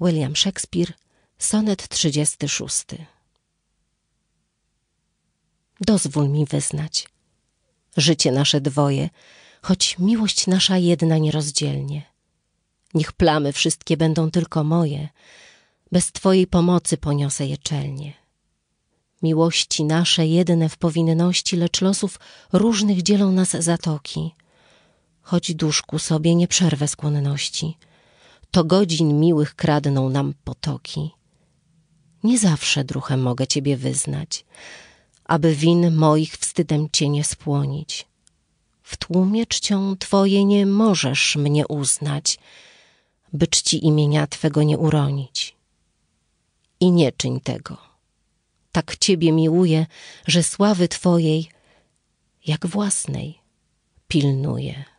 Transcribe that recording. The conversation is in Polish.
William Shakespeare, sonet 36. Dozwól mi wyznać życie nasze dwoje, choć miłość nasza jedna nierozdzielnie. Niech plamy wszystkie będą tylko moje, bez Twojej pomocy poniosę je czelnie. Miłości nasze jedne w powinności, lecz losów różnych dzielą nas zatoki. Choć duszku sobie nie przerwę skłonności, to godzin miłych kradną nam potoki. Nie zawsze druchem mogę Ciebie wyznać, aby win moich wstydem Cię nie spłonić. W tłumie czcią Twoje nie możesz mnie uznać, by czci imienia Twego nie uronić. I nie czyń tego. Tak Ciebie miłuję, że sławy Twojej, jak własnej, pilnuję.